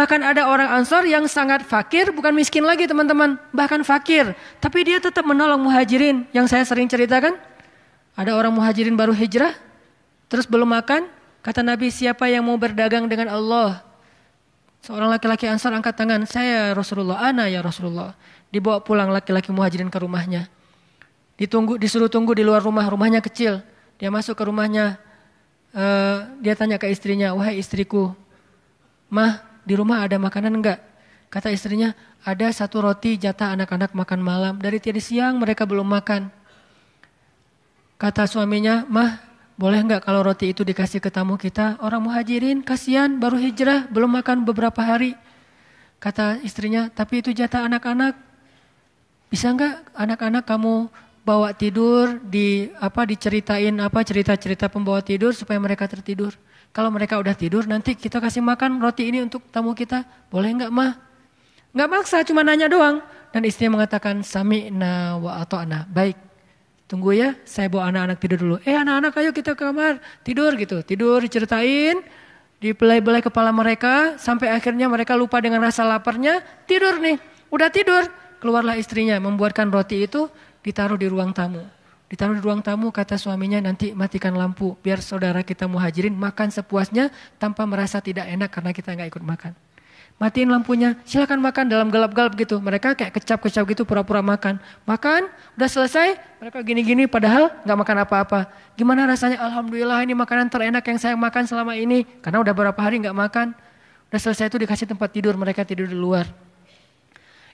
Bahkan ada orang Ansor yang sangat fakir, bukan miskin lagi teman-teman. Bahkan fakir. Tapi dia tetap menolong muhajirin. Yang saya sering ceritakan. Ada orang muhajirin baru hijrah. Terus belum makan. Kata Nabi siapa yang mau berdagang dengan Allah. Seorang laki-laki Ansor angkat tangan. Saya Rasulullah, ana ya Rasulullah. Dibawa pulang laki-laki muhajirin ke rumahnya. Ditunggu, disuruh tunggu di luar rumah. Rumahnya kecil. Dia masuk ke rumahnya. Uh, dia tanya ke istrinya, wahai istriku, mah di rumah ada makanan enggak? Kata istrinya, ada satu roti jatah anak-anak makan malam. Dari tadi siang mereka belum makan. Kata suaminya, mah boleh enggak kalau roti itu dikasih ke tamu kita? Orang muhajirin, kasihan baru hijrah, belum makan beberapa hari. Kata istrinya, tapi itu jatah anak-anak. Bisa enggak anak-anak kamu bawa tidur di apa diceritain apa cerita-cerita pembawa tidur supaya mereka tertidur. Kalau mereka udah tidur nanti kita kasih makan roti ini untuk tamu kita. Boleh nggak mah? Nggak maksa cuma nanya doang. Dan istrinya mengatakan sami na wa atau ana. Baik. Tunggu ya, saya bawa anak-anak tidur dulu. Eh anak-anak ayo kita ke kamar tidur gitu. Tidur diceritain, dibelai-belai kepala mereka sampai akhirnya mereka lupa dengan rasa laparnya, tidur nih. Udah tidur, keluarlah istrinya membuatkan roti itu ditaruh di ruang tamu. Ditaruh di ruang tamu kata suaminya nanti matikan lampu biar saudara kita muhajirin makan sepuasnya tanpa merasa tidak enak karena kita nggak ikut makan. Matiin lampunya, silakan makan dalam gelap-gelap gitu. Mereka kayak kecap-kecap gitu pura-pura makan. Makan, udah selesai, mereka gini-gini padahal nggak makan apa-apa. Gimana rasanya? Alhamdulillah ini makanan terenak yang saya makan selama ini. Karena udah beberapa hari nggak makan. Udah selesai itu dikasih tempat tidur, mereka tidur di luar.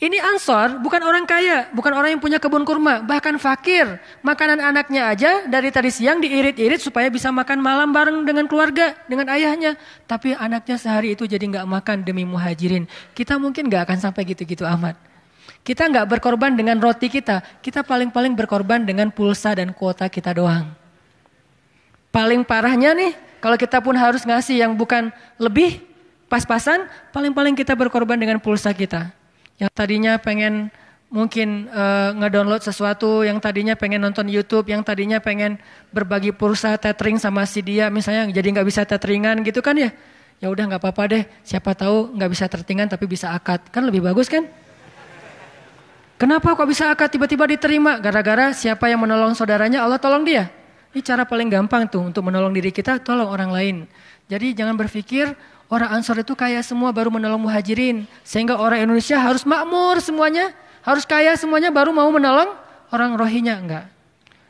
Ini Ansor bukan orang kaya, bukan orang yang punya kebun kurma, bahkan fakir. Makanan anaknya aja dari tadi siang diirit-irit supaya bisa makan malam bareng dengan keluarga, dengan ayahnya. Tapi anaknya sehari itu jadi nggak makan demi muhajirin. Kita mungkin nggak akan sampai gitu-gitu amat. Kita nggak berkorban dengan roti kita, kita paling-paling berkorban dengan pulsa dan kuota kita doang. Paling parahnya nih, kalau kita pun harus ngasih yang bukan lebih pas-pasan, paling-paling kita berkorban dengan pulsa kita yang tadinya pengen mungkin uh, ngedownload sesuatu, yang tadinya pengen nonton YouTube, yang tadinya pengen berbagi pulsa tethering sama si dia, misalnya jadi nggak bisa tetheringan gitu kan ya? Ya udah nggak apa-apa deh, siapa tahu nggak bisa tetheringan tapi bisa akad, kan lebih bagus kan? Kenapa kok bisa akad tiba-tiba diterima? Gara-gara siapa yang menolong saudaranya, Allah tolong dia. Ini cara paling gampang tuh untuk menolong diri kita, tolong orang lain. Jadi jangan berpikir Orang Ansor itu kaya semua baru menolong muhajirin. Sehingga orang Indonesia harus makmur semuanya. Harus kaya semuanya baru mau menolong orang rohinya. Enggak.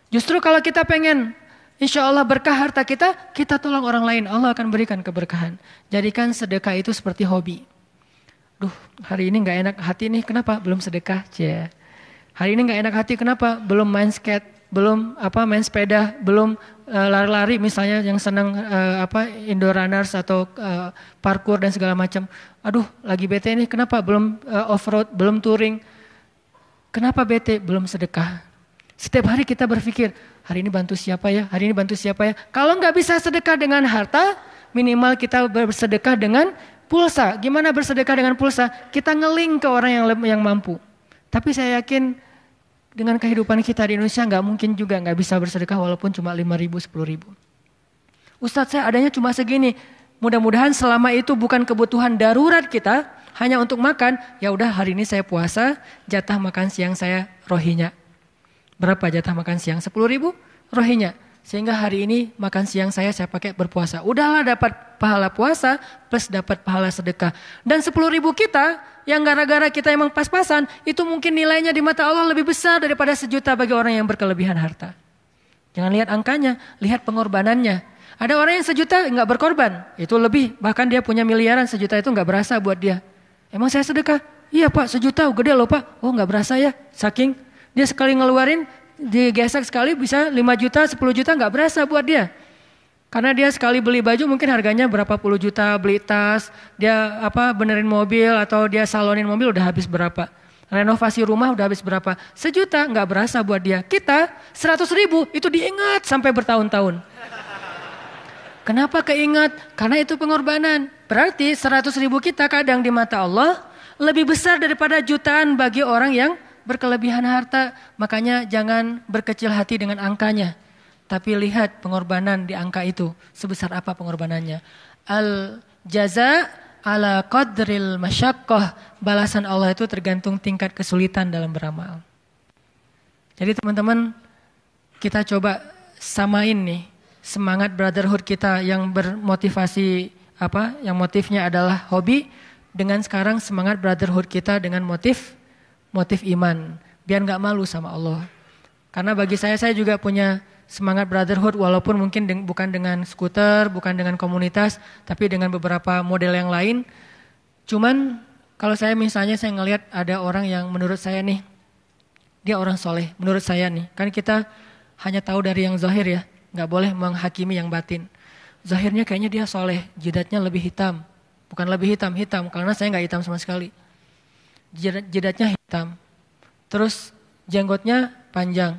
Justru kalau kita pengen insya Allah berkah harta kita, kita tolong orang lain. Allah akan berikan keberkahan. Jadikan sedekah itu seperti hobi. Duh hari ini nggak enak hati nih kenapa? Belum sedekah. Cie. Hari ini nggak enak hati kenapa? Belum main skate, belum apa main sepeda, belum Eh, lari-lari misalnya yang senang uh, apa indoor runners atau uh, parkour dan segala macam. Aduh, lagi bete nih, kenapa belum uh, off road, belum touring? Kenapa bete? Belum sedekah. Setiap hari kita berpikir, hari ini bantu siapa ya? Hari ini bantu siapa ya? Kalau nggak bisa sedekah dengan harta, minimal kita bersedekah dengan pulsa. Gimana bersedekah dengan pulsa? Kita ngeling ke orang yang yang mampu. Tapi saya yakin dengan kehidupan kita di Indonesia nggak mungkin juga nggak bisa bersedekah walaupun cuma lima ribu, sepuluh ribu. Ustadz saya adanya cuma segini. Mudah-mudahan selama itu bukan kebutuhan darurat kita, hanya untuk makan, ya udah hari ini saya puasa, jatah makan siang saya rohinya. Berapa jatah makan siang? Sepuluh ribu rohinya. Sehingga hari ini makan siang saya saya pakai berpuasa. Udahlah dapat pahala puasa plus dapat pahala sedekah. Dan sepuluh ribu kita yang gara-gara kita emang pas-pasan itu mungkin nilainya di mata Allah lebih besar daripada sejuta bagi orang yang berkelebihan harta. Jangan lihat angkanya, lihat pengorbanannya. Ada orang yang sejuta nggak berkorban, itu lebih bahkan dia punya miliaran sejuta itu nggak berasa buat dia. Emang saya sedekah? Iya pak, sejuta gede loh pak. Oh nggak berasa ya, saking dia sekali ngeluarin digesek sekali bisa 5 juta, 10 juta nggak berasa buat dia. Karena dia sekali beli baju mungkin harganya berapa puluh juta, beli tas, dia apa benerin mobil atau dia salonin mobil udah habis berapa. Renovasi rumah udah habis berapa. Sejuta nggak berasa buat dia. Kita seratus ribu itu diingat sampai bertahun-tahun. Kenapa keingat? Karena itu pengorbanan. Berarti seratus ribu kita kadang di mata Allah lebih besar daripada jutaan bagi orang yang berkelebihan harta, makanya jangan berkecil hati dengan angkanya. Tapi lihat pengorbanan di angka itu, sebesar apa pengorbanannya. Al jaza ala qadril masyaqqah. Balasan Allah itu tergantung tingkat kesulitan dalam beramal. Jadi teman-teman, kita coba samain nih semangat brotherhood kita yang bermotivasi apa? Yang motifnya adalah hobi dengan sekarang semangat brotherhood kita dengan motif motif iman. Biar nggak malu sama Allah. Karena bagi saya saya juga punya semangat brotherhood walaupun mungkin deng bukan dengan skuter, bukan dengan komunitas, tapi dengan beberapa model yang lain. Cuman kalau saya misalnya saya ngelihat ada orang yang menurut saya nih, dia orang soleh, menurut saya nih. Kan kita hanya tahu dari yang zahir ya, nggak boleh menghakimi yang batin. Zahirnya kayaknya dia soleh, jidatnya lebih hitam. Bukan lebih hitam, hitam, karena saya nggak hitam sama sekali. Jidatnya hitam. Terus jenggotnya panjang,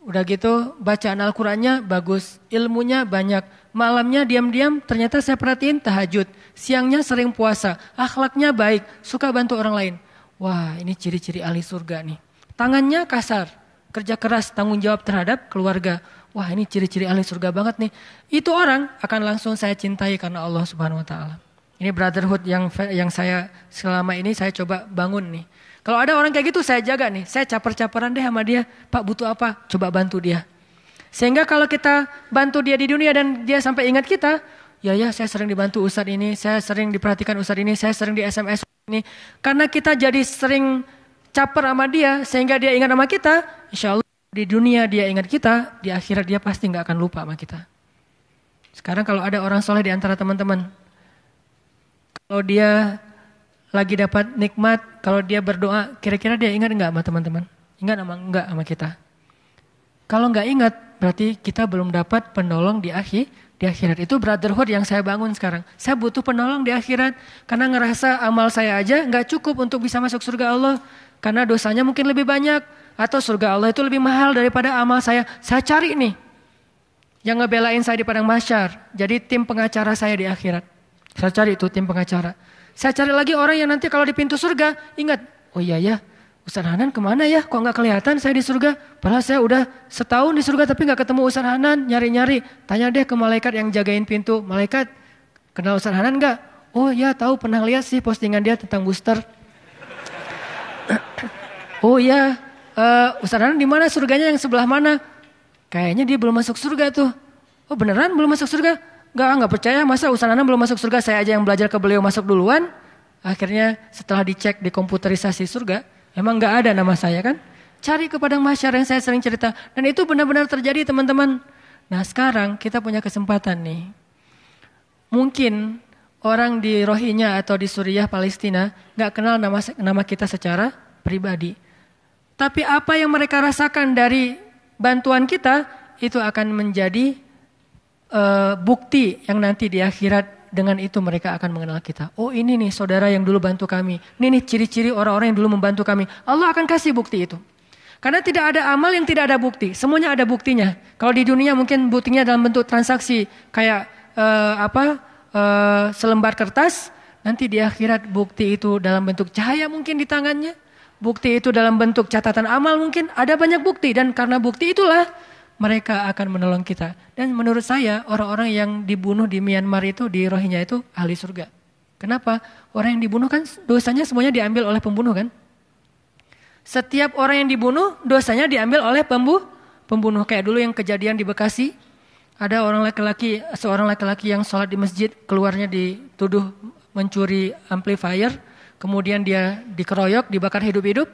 Udah gitu bacaan Al-Qur'annya bagus, ilmunya banyak. Malamnya diam-diam ternyata saya perhatiin tahajud. Siangnya sering puasa, akhlaknya baik, suka bantu orang lain. Wah, ini ciri-ciri ahli surga nih. Tangannya kasar, kerja keras, tanggung jawab terhadap keluarga. Wah, ini ciri-ciri ahli surga banget nih. Itu orang akan langsung saya cintai karena Allah Subhanahu wa taala. Ini brotherhood yang yang saya selama ini saya coba bangun nih. Kalau ada orang kayak gitu saya jaga nih, saya caper-caperan deh sama dia. Pak butuh apa? Coba bantu dia. Sehingga kalau kita bantu dia di dunia dan dia sampai ingat kita, ya ya saya sering dibantu Ustadz ini, saya sering diperhatikan Ustadz ini, saya sering di SMS ini. Karena kita jadi sering caper sama dia sehingga dia ingat sama kita, insya Allah di dunia dia ingat kita, di akhirat dia pasti nggak akan lupa sama kita. Sekarang kalau ada orang soleh di antara teman-teman, kalau dia lagi dapat nikmat, kalau dia berdoa, kira-kira dia ingat enggak sama teman-teman? Ingat sama enggak sama kita? Kalau enggak ingat, berarti kita belum dapat penolong di akhir di akhirat. Itu brotherhood yang saya bangun sekarang. Saya butuh penolong di akhirat karena ngerasa amal saya aja enggak cukup untuk bisa masuk surga Allah. Karena dosanya mungkin lebih banyak atau surga Allah itu lebih mahal daripada amal saya. Saya cari nih yang ngebelain saya di padang masyar. Jadi tim pengacara saya di akhirat. Saya cari itu tim pengacara. Saya cari lagi orang yang nanti kalau di pintu surga, ingat, oh iya ya, Ustaz Hanan ke mana ya? Kok nggak kelihatan saya di surga? Padahal saya udah setahun di surga tapi nggak ketemu Ustaz Hanan, nyari-nyari. Tanya deh ke malaikat yang jagain pintu. Malaikat, kenal Ustaz Hanan nggak? Oh ya tahu pernah lihat sih postingan dia tentang booster. oh iya, uh, Ustaz Hanan di mana surganya yang sebelah mana? Kayaknya dia belum masuk surga tuh. Oh beneran belum masuk surga? Enggak, enggak percaya masa Ustaz Anam belum masuk surga, saya aja yang belajar ke beliau masuk duluan. Akhirnya setelah dicek di komputerisasi surga, emang enggak ada nama saya kan? Cari ke padang masyar yang saya sering cerita. Dan itu benar-benar terjadi teman-teman. Nah sekarang kita punya kesempatan nih. Mungkin orang di Rohingya atau di Suriah, Palestina nggak kenal nama, nama kita secara pribadi. Tapi apa yang mereka rasakan dari bantuan kita itu akan menjadi uh, bukti yang nanti di akhirat dengan itu mereka akan mengenal kita. Oh ini nih saudara yang dulu bantu kami. Ini nih ciri-ciri orang-orang yang dulu membantu kami. Allah akan kasih bukti itu. Karena tidak ada amal yang tidak ada bukti. Semuanya ada buktinya. Kalau di dunia mungkin buktinya dalam bentuk transaksi kayak uh, apa uh, selembar kertas. Nanti di akhirat bukti itu dalam bentuk cahaya mungkin di tangannya. Bukti itu dalam bentuk catatan amal mungkin. Ada banyak bukti dan karena bukti itulah mereka akan menolong kita. Dan menurut saya orang-orang yang dibunuh di Myanmar itu di Rohingya itu ahli surga. Kenapa? Orang yang dibunuh kan dosanya semuanya diambil oleh pembunuh kan? Setiap orang yang dibunuh dosanya diambil oleh pembunuh. Pembunuh kayak dulu yang kejadian di Bekasi, ada orang laki-laki, seorang laki-laki yang sholat di masjid, keluarnya dituduh mencuri amplifier, kemudian dia dikeroyok, dibakar hidup-hidup,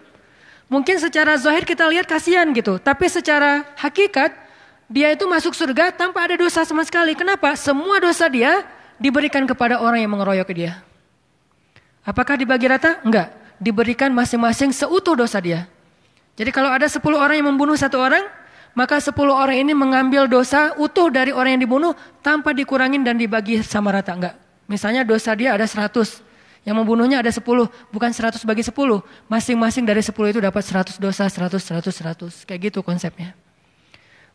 Mungkin secara zahir kita lihat kasihan gitu, tapi secara hakikat dia itu masuk surga tanpa ada dosa sama sekali. Kenapa? Semua dosa dia diberikan kepada orang yang mengeroyok dia. Apakah dibagi rata? Enggak. Diberikan masing-masing seutuh dosa dia. Jadi kalau ada 10 orang yang membunuh satu orang, maka 10 orang ini mengambil dosa utuh dari orang yang dibunuh tanpa dikurangin dan dibagi sama rata. Enggak. Misalnya dosa dia ada 100, yang membunuhnya ada 10, bukan 100 bagi 10. Masing-masing dari 10 itu dapat 100 dosa, 100, 100, 100. Kayak gitu konsepnya.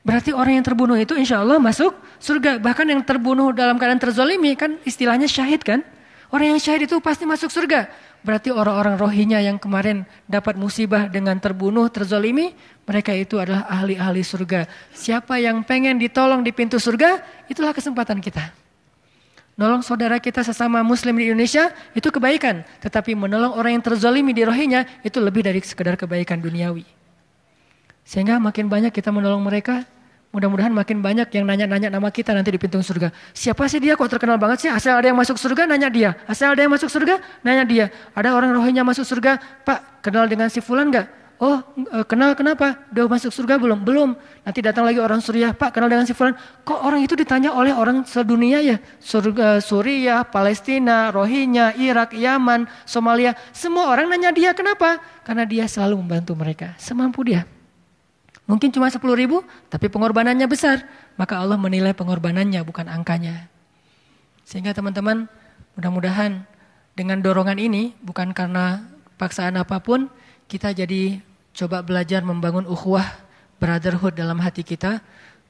Berarti orang yang terbunuh itu insya Allah masuk surga. Bahkan yang terbunuh dalam keadaan terzolimi kan istilahnya syahid kan. Orang yang syahid itu pasti masuk surga. Berarti orang-orang rohinya yang kemarin dapat musibah dengan terbunuh, terzolimi, mereka itu adalah ahli-ahli surga. Siapa yang pengen ditolong di pintu surga, itulah kesempatan kita. Nolong saudara kita sesama muslim di Indonesia itu kebaikan. Tetapi menolong orang yang terzalimi di rohinya itu lebih dari sekedar kebaikan duniawi. Sehingga makin banyak kita menolong mereka, mudah-mudahan makin banyak yang nanya-nanya nama kita nanti di pintu surga. Siapa sih dia kok terkenal banget sih? Asal ada yang masuk surga, nanya dia. Asal ada yang masuk surga, nanya dia. Ada orang rohinya masuk surga, Pak kenal dengan si Fulan gak? Oh, e, kenal kenapa? Udah masuk surga belum? Belum. Nanti datang lagi orang Suriah, Pak kenal dengan si Fulan. Kok orang itu ditanya oleh orang sedunia ya? Surga, Suriah, Palestina, Rohingya, Irak, Yaman, Somalia. Semua orang nanya dia kenapa? Karena dia selalu membantu mereka. Semampu dia. Mungkin cuma 10 ribu, tapi pengorbanannya besar. Maka Allah menilai pengorbanannya, bukan angkanya. Sehingga teman-teman, mudah-mudahan dengan dorongan ini, bukan karena paksaan apa pun, kita jadi coba belajar membangun ukhuwah brotherhood dalam hati kita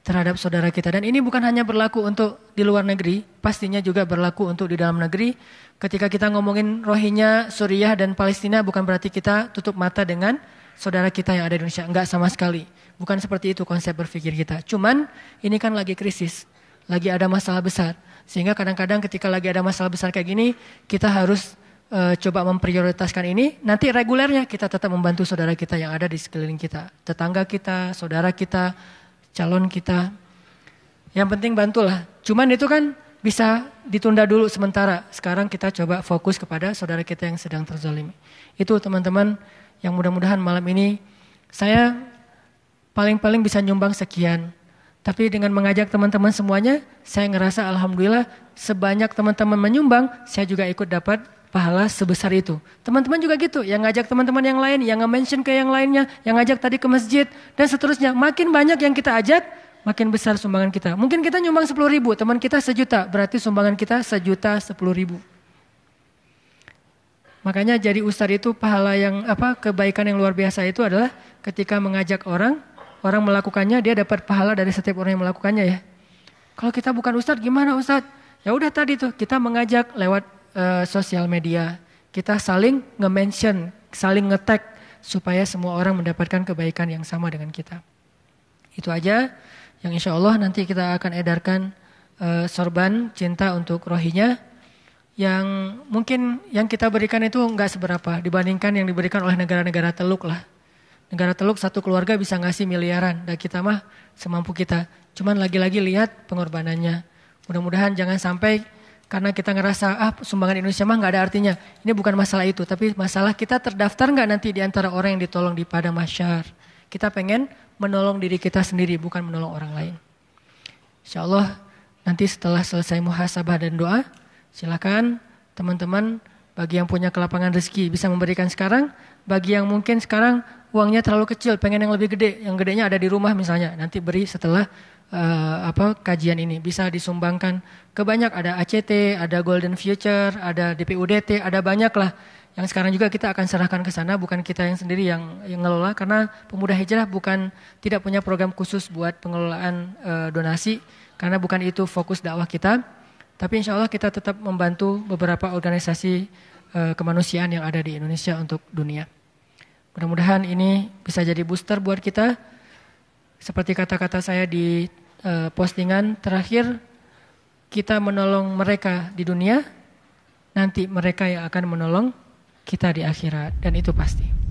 terhadap saudara kita. Dan ini bukan hanya berlaku untuk di luar negeri, pastinya juga berlaku untuk di dalam negeri. Ketika kita ngomongin Rohingya, Suriah, dan Palestina bukan berarti kita tutup mata dengan saudara kita yang ada di Indonesia. Enggak sama sekali. Bukan seperti itu konsep berpikir kita. Cuman ini kan lagi krisis, lagi ada masalah besar. Sehingga kadang-kadang ketika lagi ada masalah besar kayak gini, kita harus uh, coba memprioritaskan ini, nanti regulernya kita tetap membantu saudara kita yang ada di sekeliling kita, tetangga kita, saudara kita, calon kita. Yang penting bantulah. Cuman itu kan bisa ditunda dulu sementara. Sekarang kita coba fokus kepada saudara kita yang sedang terzalimi. Itu teman-teman yang mudah-mudahan malam ini saya paling-paling bisa nyumbang sekian. Tapi dengan mengajak teman-teman semuanya, saya ngerasa alhamdulillah sebanyak teman-teman menyumbang, saya juga ikut dapat pahala sebesar itu. Teman-teman juga gitu, yang ngajak teman-teman yang lain, yang nge-mention ke yang lainnya, yang ngajak tadi ke masjid, dan seterusnya. Makin banyak yang kita ajak, makin besar sumbangan kita. Mungkin kita nyumbang 10 ribu, teman kita sejuta, berarti sumbangan kita sejuta 10 ribu. Makanya jadi ustadz itu pahala yang apa kebaikan yang luar biasa itu adalah ketika mengajak orang, orang melakukannya dia dapat pahala dari setiap orang yang melakukannya ya. Kalau kita bukan ustadz gimana ustadz? Ya udah tadi tuh kita mengajak lewat uh, sosial media. Kita saling nge-mention, saling nge-tag supaya semua orang mendapatkan kebaikan yang sama dengan kita. Itu aja yang insya Allah nanti kita akan edarkan uh, sorban cinta untuk rohinya yang mungkin yang kita berikan itu nggak seberapa dibandingkan yang diberikan oleh negara-negara teluk lah. Negara teluk satu keluarga bisa ngasih miliaran dan kita mah semampu kita. Cuman lagi-lagi lihat pengorbanannya. Mudah-mudahan jangan sampai karena kita ngerasa ah sumbangan Indonesia mah nggak ada artinya. Ini bukan masalah itu, tapi masalah kita terdaftar nggak nanti di antara orang yang ditolong di pada masyar. Kita pengen menolong diri kita sendiri, bukan menolong orang lain. Insya Allah nanti setelah selesai muhasabah dan doa, silakan teman-teman bagi yang punya kelapangan rezeki bisa memberikan sekarang. Bagi yang mungkin sekarang uangnya terlalu kecil, pengen yang lebih gede, yang gedenya ada di rumah misalnya, nanti beri setelah uh, apa kajian ini bisa disumbangkan. Ke banyak ada ACT, ada Golden Future, ada DPUDT, ada banyak lah yang sekarang juga kita akan serahkan ke sana bukan kita yang sendiri yang yang ngelola karena pemuda hijrah bukan tidak punya program khusus buat pengelolaan uh, donasi karena bukan itu fokus dakwah kita. Tapi insya Allah kita tetap membantu beberapa organisasi uh, kemanusiaan yang ada di Indonesia untuk dunia. Mudah-mudahan ini bisa jadi booster buat kita. Seperti kata-kata saya di uh, postingan terakhir kita menolong mereka di dunia, nanti mereka yang akan menolong kita di akhirat dan itu pasti.